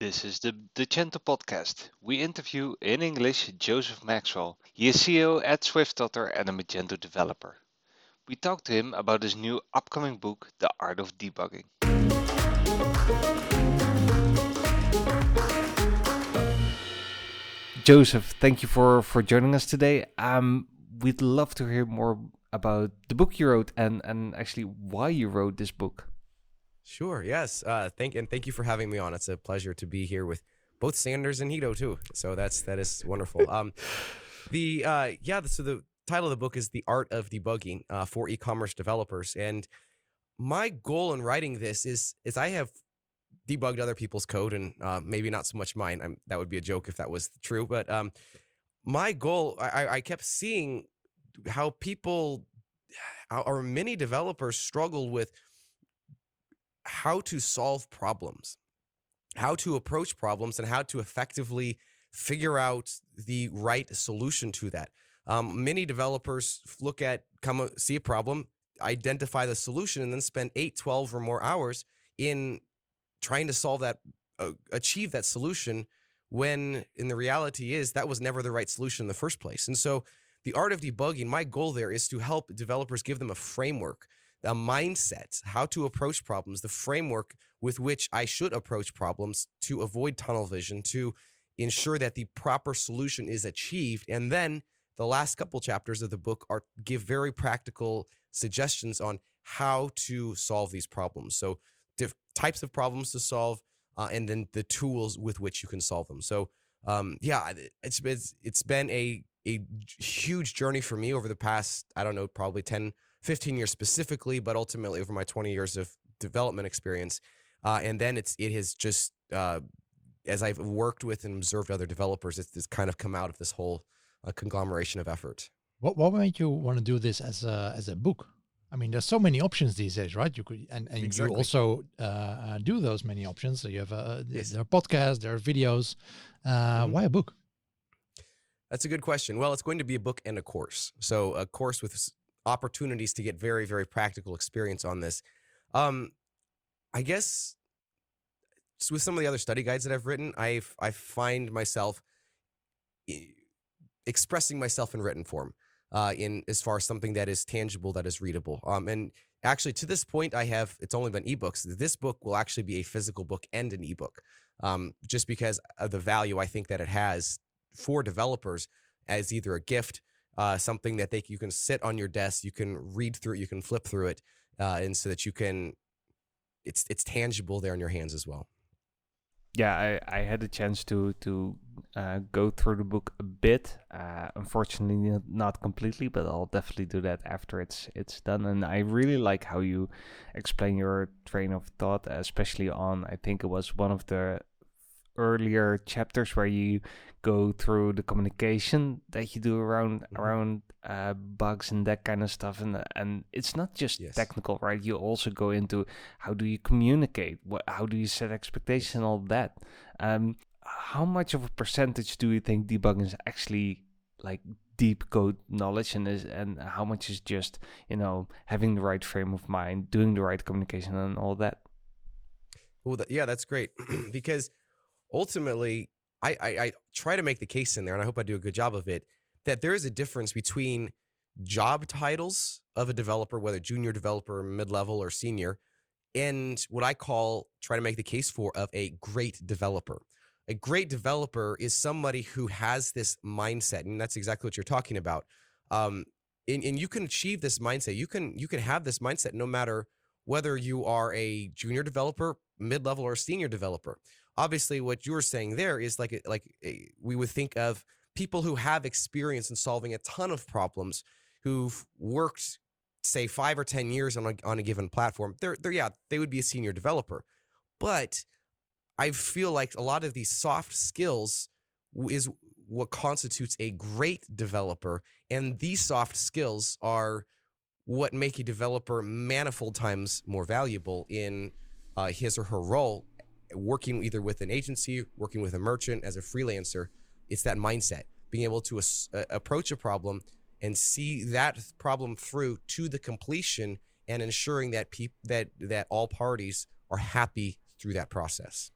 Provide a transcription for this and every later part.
This is the Decento podcast. We interview in English Joseph Maxwell. He is CEO at SwiftOtter and a Magento developer. We talk to him about his new upcoming book, The Art of Debugging. Joseph, thank you for, for joining us today. Um, we'd love to hear more about the book you wrote and, and actually why you wrote this book. Sure. Yes. Uh, thank and thank you for having me on. It's a pleasure to be here with both Sanders and Guido too. So that's that is wonderful. Um, the uh, yeah. So the title of the book is "The Art of Debugging" uh, for e-commerce developers, and my goal in writing this is is I have debugged other people's code and uh, maybe not so much mine. I'm, that would be a joke if that was true. But um, my goal, I, I kept seeing how people or many developers struggle with how to solve problems, how to approach problems, and how to effectively figure out the right solution to that. Um, many developers look at, come see a problem, identify the solution, and then spend 8, 12 or more hours in trying to solve that, uh, achieve that solution when in the reality is that was never the right solution in the first place. And so the art of debugging, my goal there is to help developers give them a framework a mindset, how to approach problems, the framework with which I should approach problems to avoid tunnel vision, to ensure that the proper solution is achieved. And then the last couple chapters of the book are give very practical suggestions on how to solve these problems. So diff- types of problems to solve, uh, and then the tools with which you can solve them. So um, yeah, it's, it's it's been a a huge journey for me over the past I don't know probably 10 15 years specifically, but ultimately over my 20 years of development experience. Uh, and then it's it has just uh, as I've worked with and observed other developers, it's, it's kind of come out of this whole uh, conglomeration of effort. What what made you want to do this as a as a book? I mean, there's so many options these days, right? You could and, and exactly. you also uh, uh, do those many options. So you have a yes. there are podcasts, there are videos. Uh, mm-hmm. Why a book? That's a good question. Well, it's going to be a book and a course. So a course with opportunities to get very, very practical experience on this. Um, I guess with some of the other study guides that I've written, I I find myself expressing myself in written form, uh, in as far as something that is tangible, that is readable. Um, and actually, to this point, I have it's only been ebooks. This book will actually be a physical book and an ebook, um, just because of the value I think that it has for developers as either a gift uh, something that they you can sit on your desk, you can read through it, you can flip through it, uh, and so that you can it's it's tangible there in your hands as well. Yeah, I, I had a chance to to uh, go through the book a bit. Uh, unfortunately, not completely, but I'll definitely do that after it's it's done. And I really like how you explain your train of thought, especially on I think it was one of the earlier chapters where you go through the communication that you do around mm-hmm. around uh, bugs and that kind of stuff and and it's not just yes. technical right? You also go into how do you communicate? What how do you set expectations and all that? Um how much of a percentage do you think debugging is actually like deep code knowledge and is and how much is just you know having the right frame of mind doing the right communication and all that? Well yeah that's great because ultimately, I, I, I try to make the case in there, and I hope I do a good job of it, that there is a difference between job titles of a developer, whether junior developer, mid level, or senior, and what I call try to make the case for of a great developer. A great developer is somebody who has this mindset, and that's exactly what you're talking about. Um, and, and you can achieve this mindset. You can you can have this mindset no matter whether you are a junior developer, mid level, or senior developer obviously what you're saying there is like like we would think of people who have experience in solving a ton of problems who've worked say 5 or 10 years on a, on a given platform they're, they're yeah they would be a senior developer. But i feel like a lot of these soft skills is what constitutes a great developer and these soft skills are what make a developer manifold times more valuable in uh, his or her role working either with an agency, working with a merchant as a freelancer, it's that mindset, being able to uh, approach a problem and see that problem through to the completion and ensuring that peop- that that all parties are happy through that process.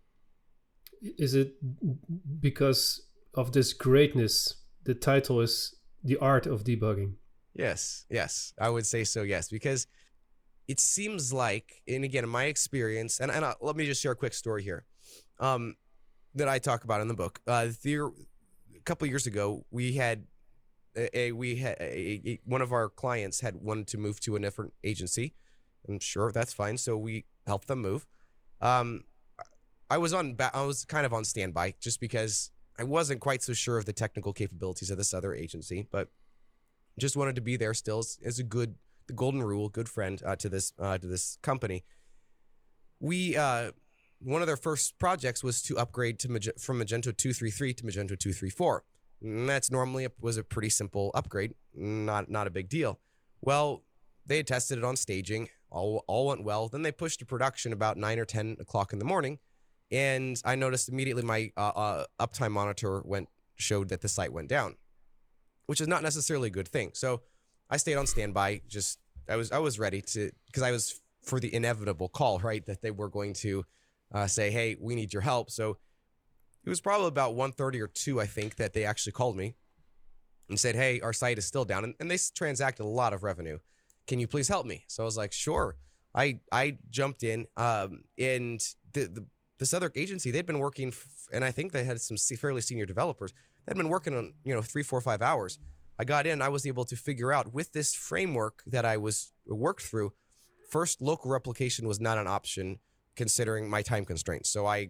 is it because of this greatness? The title is the art of debugging. Yes, yes, I would say so. Yes, because it seems like, and again, in my experience, and, and uh, let me just share a quick story here, um, that I talk about in the book. Uh, a couple years ago, we had a, a we had a, a, one of our clients had wanted to move to a different agency. I'm sure that's fine, so we helped them move. Um, I was on, I was kind of on standby just because I wasn't quite so sure of the technical capabilities of this other agency, but just wanted to be there still as, as a good, the golden rule, good friend uh, to this uh, to this company. We uh, one of their first projects was to upgrade to Mag- from Magento 233 to Magento 234. And that's normally a, was a pretty simple upgrade, not not a big deal. Well, they had tested it on staging, all all went well. Then they pushed to production about nine or ten o'clock in the morning, and I noticed immediately my uh, uh, uptime monitor went showed that the site went down, which is not necessarily a good thing. So I stayed on standby. Just I was I was ready to because I was for the inevitable call, right? That they were going to uh, say, "Hey, we need your help." So it was probably about 1.30 or 2, I think, that they actually called me and said, "Hey, our site is still down," and, and they transacted a lot of revenue. Can you please help me? So I was like, "Sure." I I jumped in, um, and the, the this other agency they'd been working, f- and I think they had some fairly senior developers. They'd been working on you know three, four, five hours. I got in, I was able to figure out with this framework that I was worked through. First, local replication was not an option considering my time constraints. So I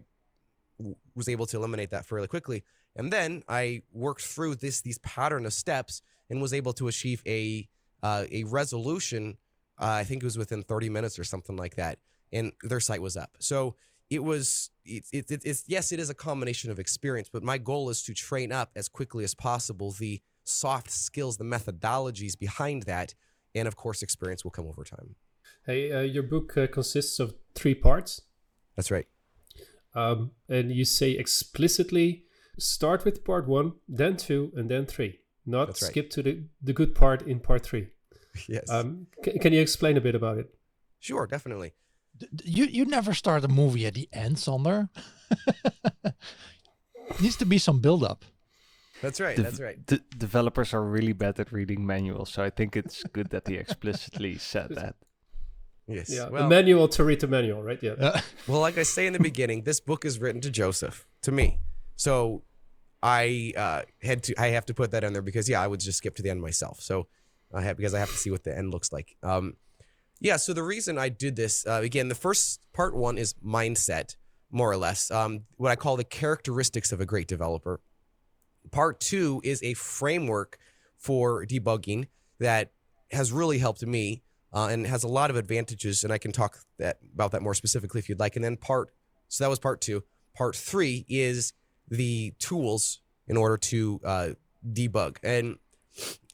w- was able to eliminate that fairly quickly. And then I worked through this these pattern of steps and was able to achieve a uh, a resolution. Uh, I think it was within 30 minutes or something like that, and their site was up. So it was it, it, it, it's yes, it is a combination of experience, but my goal is to train up as quickly as possible the soft skills, the methodologies behind that, and of course, experience will come over time. Hey, uh, your book uh, consists of three parts. That's right. Um, and you say explicitly start with part one, then two, and then three. Not right. skip to the, the good part in part three. yes. Um, c- can you explain a bit about it? sure, definitely. D- d- You you never start a movie at the end, Sander. Needs to be some build up. That's right. Dev- That's right. de- developers are really bad at reading manuals, so I think it's good that he explicitly said that. Yes. Yeah, Well, the manual to read the manual, right? Yeah. Uh, well, like I say in the beginning, this book is written to Joseph, to me. So I uh, had to. I have to put that in there because yeah, I would just skip to the end myself. So I have because I have to see what the end looks like. Um, yeah. So the reason I did this uh, again, the first part one is mindset, more or less. Um, what I call the characteristics of a great developer. Part two is a framework for debugging that has really helped me uh, and has a lot of advantages. And I can talk that about that more specifically if you'd like. And then part, so that was part two. Part three is the tools in order to uh, debug. And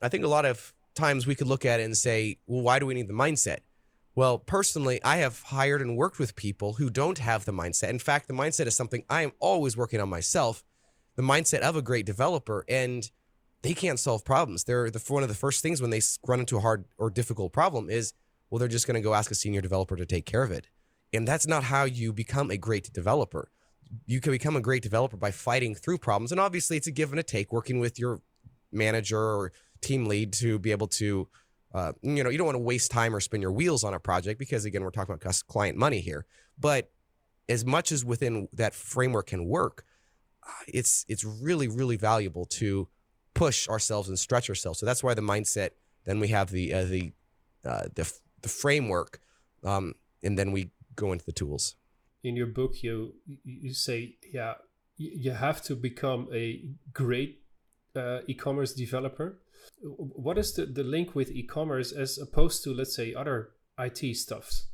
I think a lot of times we could look at it and say, well, why do we need the mindset? Well, personally, I have hired and worked with people who don't have the mindset. In fact, the mindset is something I am always working on myself. The mindset of a great developer, and they can't solve problems. They're the one of the first things when they run into a hard or difficult problem is, well, they're just going to go ask a senior developer to take care of it, and that's not how you become a great developer. You can become a great developer by fighting through problems, and obviously, it's a give and a take, working with your manager or team lead to be able to uh, you know, you don't want to waste time or spin your wheels on a project because again, we're talking about client money here. But as much as within that framework can work, it's it's really really valuable to push ourselves and stretch ourselves. So that's why the mindset. Then we have the uh, the uh, the the framework, um, and then we go into the tools. in your book you you say yeah you have to become a great uh, e-commerce developer what is the, the link with e-commerce as opposed to let's say other it stuffs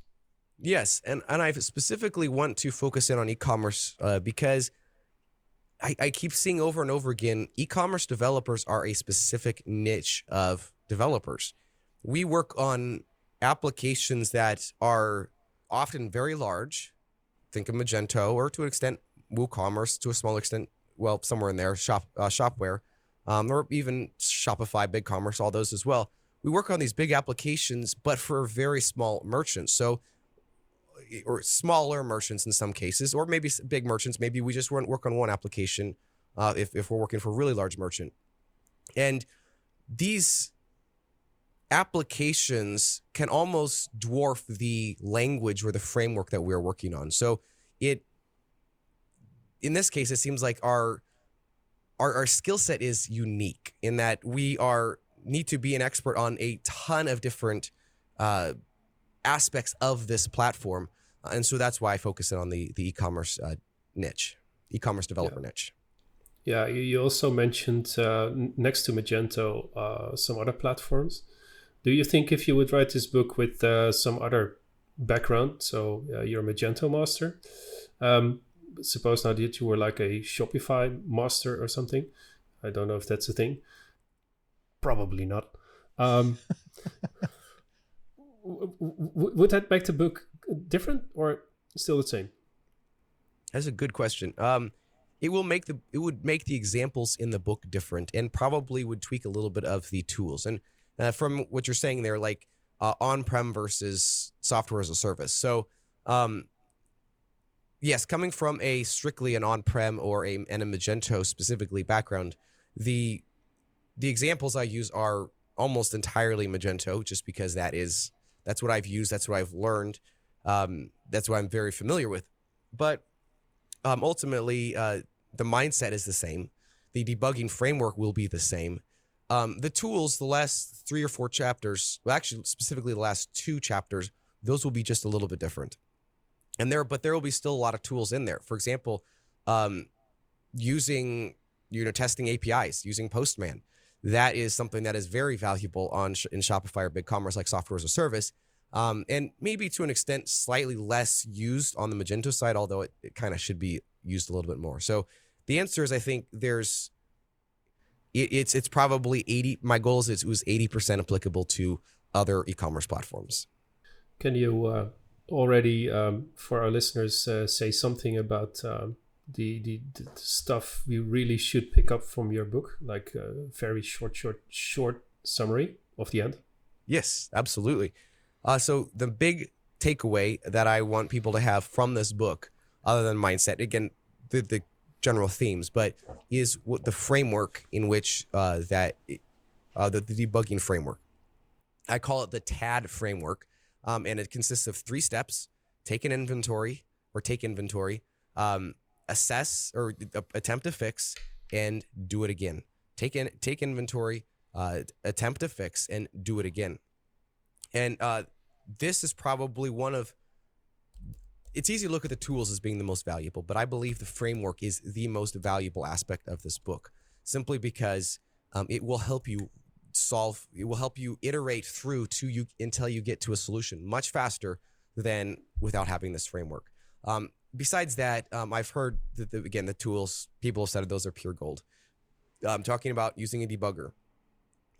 Yes, and and I specifically want to focus in on e-commerce uh, because I, I keep seeing over and over again, e-commerce developers are a specific niche of developers. We work on applications that are often very large. Think of Magento, or to an extent, WooCommerce, to a smaller extent, well, somewhere in there, shop uh, Shopware, um, or even Shopify, BigCommerce, all those as well. We work on these big applications, but for very small merchants. So or smaller merchants in some cases, or maybe big merchants. Maybe we just work on one application uh, if, if we're working for a really large merchant. And these applications can almost dwarf the language or the framework that we're working on. So it, in this case, it seems like our our, our skill set is unique in that we are need to be an expert on a ton of different uh, aspects of this platform, uh, and so that's why I focus on the the e-commerce uh, niche, e-commerce developer yeah. niche. Yeah, you also mentioned uh, next to Magento uh, some other platforms. Do you think if you would write this book with uh, some other background, so you're a Magento master, um, suppose now that you were like a Shopify master or something, I don't know if that's a thing. Probably not. Um, would that make the book different or still the same? That's a good question. Um, it will make the it would make the examples in the book different and probably would tweak a little bit of the tools. And uh, from what you're saying there, like uh, on-prem versus software as a service. So, um, yes, coming from a strictly an on-prem or a and a Magento specifically background, the the examples I use are almost entirely Magento, just because that is that's what I've used, that's what I've learned, um, that's what I'm very familiar with. But um, ultimately, uh, the mindset is the same. The debugging framework will be the same. Um, the tools, the last three or four chapters, well, actually, specifically the last two chapters, those will be just a little bit different. And there, but there will be still a lot of tools in there. For example, um, using you know testing APIs, using Postman, that is something that is very valuable on in Shopify or BigCommerce, like software as a service. Um, and maybe to an extent slightly less used on the Magento side, although it, it kind of should be used a little bit more. So the answer is I think there's it, it's it's probably 80 my goal is it was 80% applicable to other e-commerce platforms. Can you uh, already um, for our listeners uh, say something about um, the, the, the stuff we really should pick up from your book, like a very short, short, short summary of the end? Yes, absolutely. Uh, so the big takeaway that I want people to have from this book, other than mindset, again, the, the general themes, but is what the framework in which uh, that uh, the, the debugging framework. I call it the TAD framework, um, and it consists of three steps: take an inventory or take inventory, um, assess or attempt to fix, and do it again. Take in take inventory, uh, attempt to fix, and do it again. And uh, this is probably one of it's easy to look at the tools as being the most valuable, but I believe the framework is the most valuable aspect of this book, simply because um, it will help you solve. It will help you iterate through to you until you get to a solution much faster than without having this framework. Um, besides that, um, I've heard that the, again the tools people have said those are pure gold. I'm talking about using a debugger.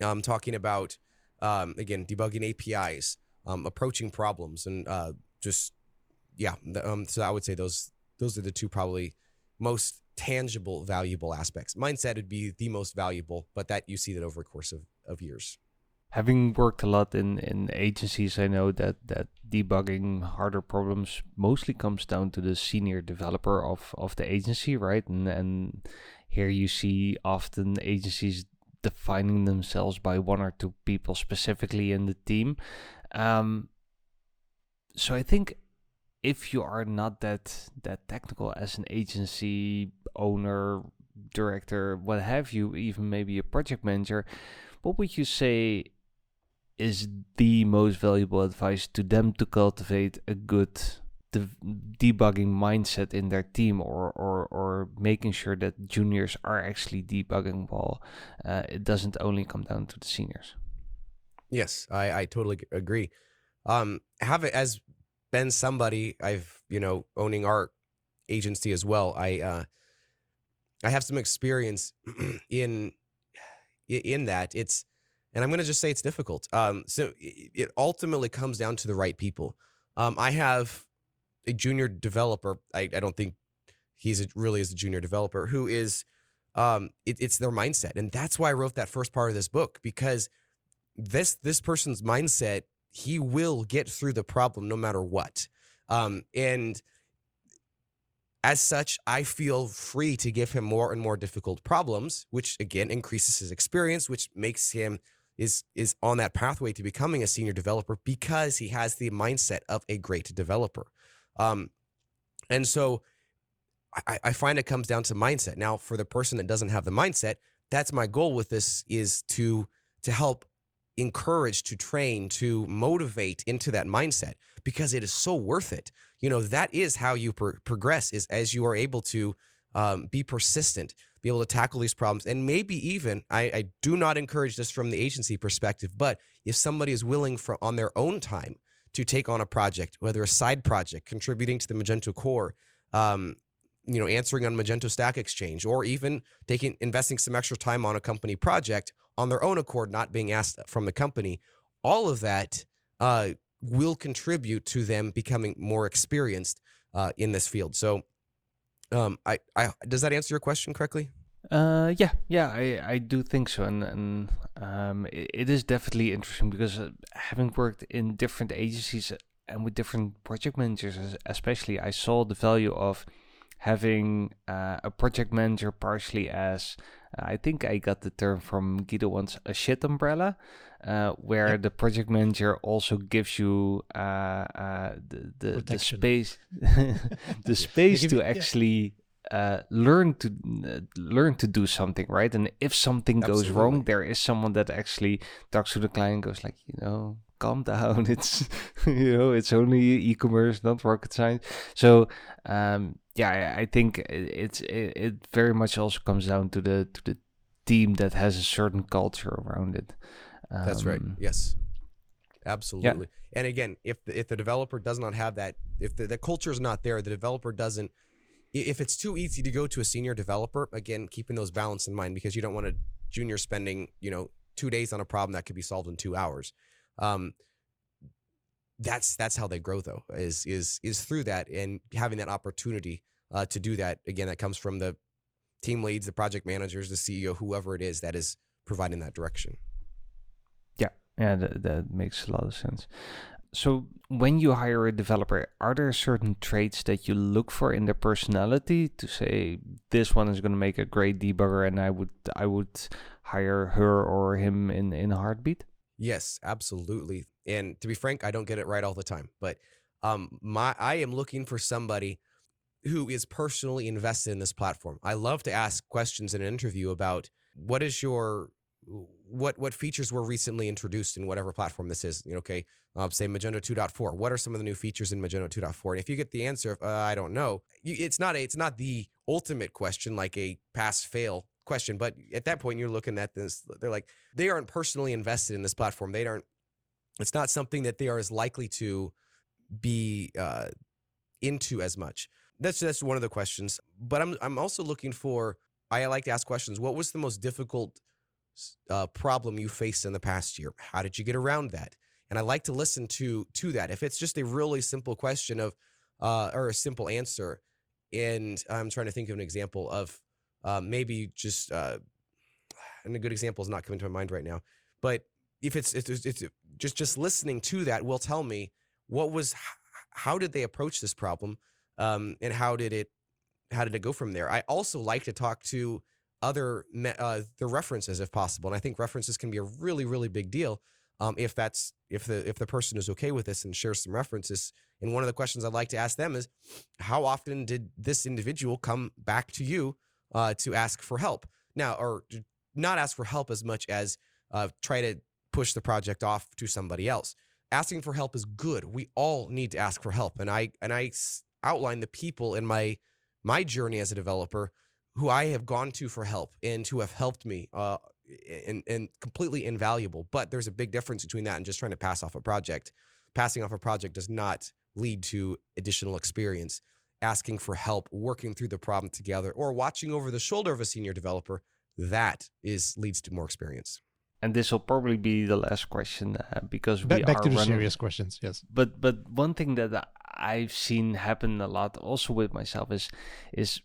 I'm talking about um, again debugging APIs, um, approaching problems, and uh, just yeah. Um, so I would say those those are the two probably most tangible, valuable aspects. Mindset would be the most valuable, but that you see that over course of, of years having worked a lot in, in agencies, I know that, that debugging harder problems mostly comes down to the senior developer of, of the agency, right? And and here you see often agencies defining themselves by one or two people specifically in the team. Um, so I think if you are not that that technical as an agency owner, director, what have you, even maybe a project manager, what would you say is the most valuable advice to them to cultivate a good de- debugging mindset in their team or, or, or making sure that juniors are actually debugging well. Uh, it doesn't only come down to the seniors. Yes, I, I totally agree. Um, have it as been somebody I've, you know, owning art agency as well. I, uh, I have some experience in, in that it's, and I'm going to just say it's difficult. Um, so it ultimately comes down to the right people. Um, I have a junior developer. I, I don't think he's a, really is a junior developer who is. Um, it, it's their mindset, and that's why I wrote that first part of this book because this this person's mindset he will get through the problem no matter what. Um, and as such, I feel free to give him more and more difficult problems, which again increases his experience, which makes him is is on that pathway to becoming a senior developer because he has the mindset of a great developer. Um, and so I, I find it comes down to mindset. Now, for the person that doesn't have the mindset, that's my goal with this is to to help encourage, to train, to motivate into that mindset because it is so worth it. You know, that is how you pro- progress is as you are able to um, be persistent, be able to tackle these problems. And maybe even, I, I do not encourage this from the agency perspective, but if somebody is willing for on their own time to take on a project, whether a side project, contributing to the Magento core, um, you know, answering on Magento Stack Exchange, or even taking investing some extra time on a company project on their own accord, not being asked from the company, all of that uh, will contribute to them becoming more experienced uh, in this field. So, um, I, I does that answer your question correctly? Uh, yeah, yeah, I, I do think so, and and um, it, it is definitely interesting because uh, having worked in different agencies and with different project managers, especially, I saw the value of having uh, a project manager partially as I think I got the term from Guido once a shit umbrella, uh, where yep. the project manager also gives you uh, uh, the the, the, space the space to actually uh, learn to learn to do something right? And if something Absolutely. goes wrong there is someone that actually talks to the client goes like you know calm down. It's you know it's only e-commerce not rocket science. So um, yeah i think it's it, it very much also comes down to the to the team that has a certain culture around it um, that's right. Um, yes. Absolutely. yeah. and again if the, if the developer does not have that if the, the culture is not there the developer doesn't if it's too easy to go to a senior developer again keeping those balance in mind because you don't want a junior spending you know two days on a problem that could be solved in two hours. Um, that's that's how they grow though is is is through that and having that opportunity uh, to do that. Again that comes from the team leads the project managers the ceo whoever it is that is providing that direction yeah that, that makes a lot of sense so when you hire a developer are there certain traits that you look for in their personality to say this one is going to make a great debugger and i would i would hire her or him in in a heartbeat Yes, absolutely. And to be frank, I don't get it right all the time, but um, my I am looking for somebody who is personally invested in this platform. I love to ask questions in an interview about what is your what what features were recently introduced in whatever platform this is. You know, okay, uh, say Magento 2.4. What are some of the new features in Magento 2.4? And if you get the answer, uh, I don't know, you, it's not a, it's not the ultimate question like a pass fail question. But at that point, you're looking at this. They're like they aren't personally invested in this platform. They aren't. It's not something that they are as likely to be uh, into as much. That's that's one of the questions. But I'm I'm also looking for. I like to ask questions. What was the most difficult uh, problem you faced in the past year? How did you get around that? And I like to listen to to that. If it's just a really simple question of uh, or a simple answer, and I'm trying to think of an example of uh, maybe just uh, and a good example is not coming to my mind right now. But if it's it's, it's just just listening to that will tell me what was how did they approach this problem um, and how did it how did it go from there. I also like to talk to other uh, the references if possible, and I think references can be a really really big deal. Um, if that's if the if the person is okay with this and shares some references. And one of the questions I'd like to ask them is, how often did this individual come back to you uh, to ask for help. Now, or not ask for help as much as uh, try to push the project off to somebody else. Asking for help is good. We all need to ask for help, and I and I outline the people in my my journey as a developer who I have gone to for help and who have helped me uh, and, and completely invaluable. But there's a big difference between that and just trying to pass off a project. Passing off a project does not lead to additional experience asking for help, working through the problem together, or watching over the shoulder of a senior developer, that is leads to more experience. And this will probably be the last question uh, because we back, back are to the running... serious questions. Yes, but but one thing that I've seen happen a lot also with myself is is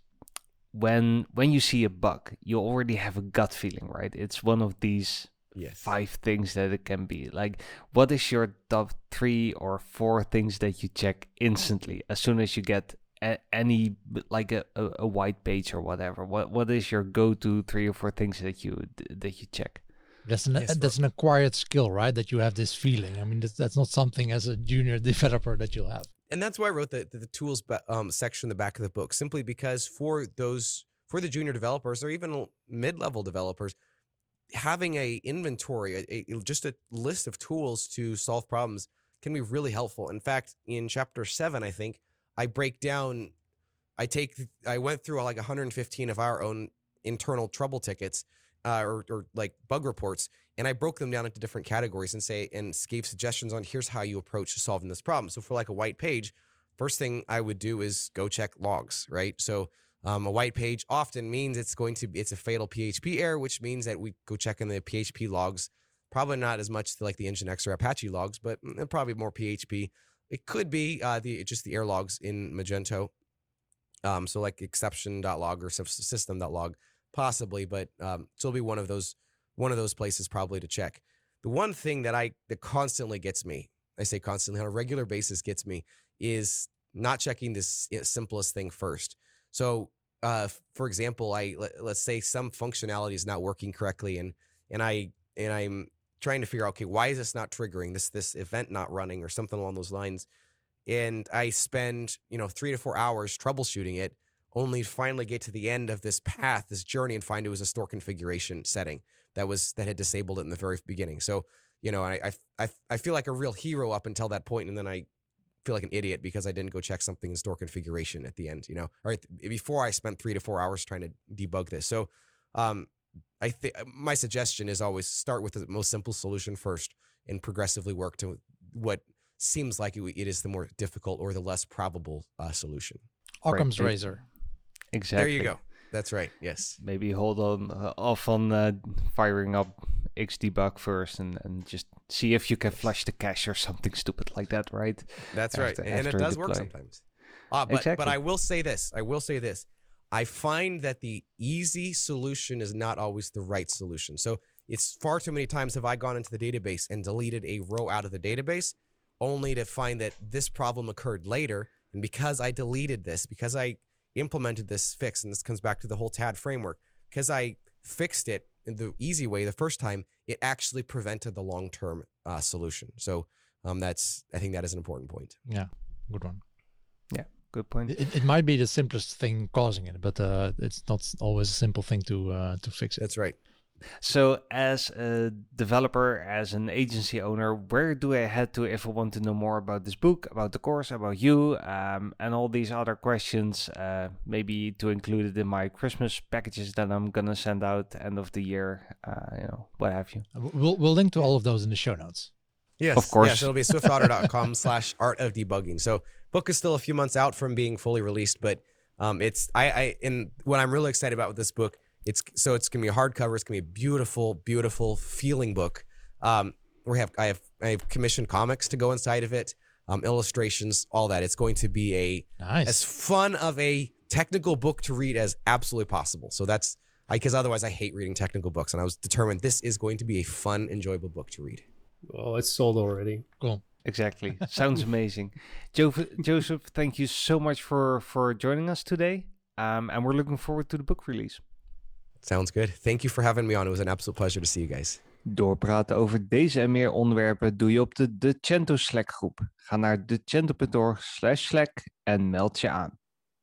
when when you see a bug, you already have a gut feeling, right? It's one of these yes. five things that it can be. Like, what is your top three or four things that you check instantly as soon as you get a- any like a, a, a white page or whatever? What what is your go to three or four things that you that you check? That's an Yes, that's an acquired skill, right? That you have this feeling. I mean, that's, that's not something as a junior developer that you'll have. And that's why I wrote the the, the tools um, section in the back of the book, simply because for those for the junior developers or even mid level developers, having a inventory, a, a, just a list of tools to solve problems can be really helpful. In fact, in chapter seven, I think I break down. I take I went through like 115 of our own internal trouble tickets uh, or, or like bug reports, and I broke them down into different categories and say and gave suggestions on here's how you approach solving this problem. So for like a white page, first thing I would do is go check logs, right? So um, a white page often means it's going to be it's a fatal PHP error, which means that we go check in the PHP logs. Probably not as much like the Nginx or Apache logs, but mm, probably more PHP. It could be uh, the just the error logs in Magento. Um, so like exception.log or sys- system.log, possibly, but um, so it'll be one of those one of those places probably to check. The one thing that I that constantly gets me, I say constantly on a regular basis gets me, is not checking this simplest thing first. So, uh, for example, I let, let's say some functionality is not working correctly, and and I and I'm trying to figure out, okay, why is this not triggering this this event not running or something along those lines, and I spend you know three to four hours troubleshooting it, only finally get to the end of this path, this journey, and find it was a store configuration setting that was that had disabled it in the very beginning. So you know, I I I, I feel like a real hero up until that point, and then I feel like an idiot because I didn't go check something in store configuration at the end, you know, or at the- before I spent three to four hours trying to debug this. So, um, I think my suggestion is always start with the most simple solution first and progressively work to what seems like it, it is the more difficult or the less probable uh, solution. Occam's Right. razor. Exactly. There you go. That's right. Yes. Maybe hold on uh, off on uh, firing up Xdebug first and, and just see if you can flush the cache or something stupid like that, right? That's After- right, and it does work sometimes. Uh, but but I will say this. I will say this. I find that the easy solution is not always the right solution. So it's far too many times have I gone into the database and deleted a row out of the database, only to find that this problem occurred later. And because I deleted this, because I implemented this fix, and this comes back to the whole TAD framework, because I fixed it in the easy way the first time, it actually prevented the long term uh, solution. So um, that's I think that is an important point. Yeah, good one. Yeah, good point. It, it might be the simplest thing causing it, but uh, it's not always a simple thing to uh, to fix it. That's right. So, as a developer, as an agency owner, where do I head to if I want to know more about this book, about the course, about you, um, and all these other questions? Uh, maybe to include it in my Christmas packages that I'm gonna send out end of the year. Uh, you know, what have you? Uh, We'll we'll link to all of those in the show notes. Yes, Of course. Yes, it'll be swiftotter.com slash art of debugging. So book is still a few months out from being fully released, but um, it's I I and what I'm really excited about with this book, it's so it's gonna be a hardcover. It's gonna be a beautiful, beautiful feeling book. Um, we have I have I have commissioned comics to go inside of it, um, illustrations, all that. It's going to be a Nice. as fun of a technical book to read as absolutely possible. So that's I because otherwise I hate reading technical books, and I was determined this is going to be a fun, enjoyable book to read. Oh, it's sold already. cool. Exactly. Sounds amazing. Jo- Joseph, thank you so much for for joining us today. Um, and we're looking forward to the book release. Sounds good. Thank you for having me on. It was an absolute pleasure to see you guys. Doorpraten over deze en meer onderwerpen doe je op de Decento Slack groep. Ga naar decento.org slash Slack en meld je aan.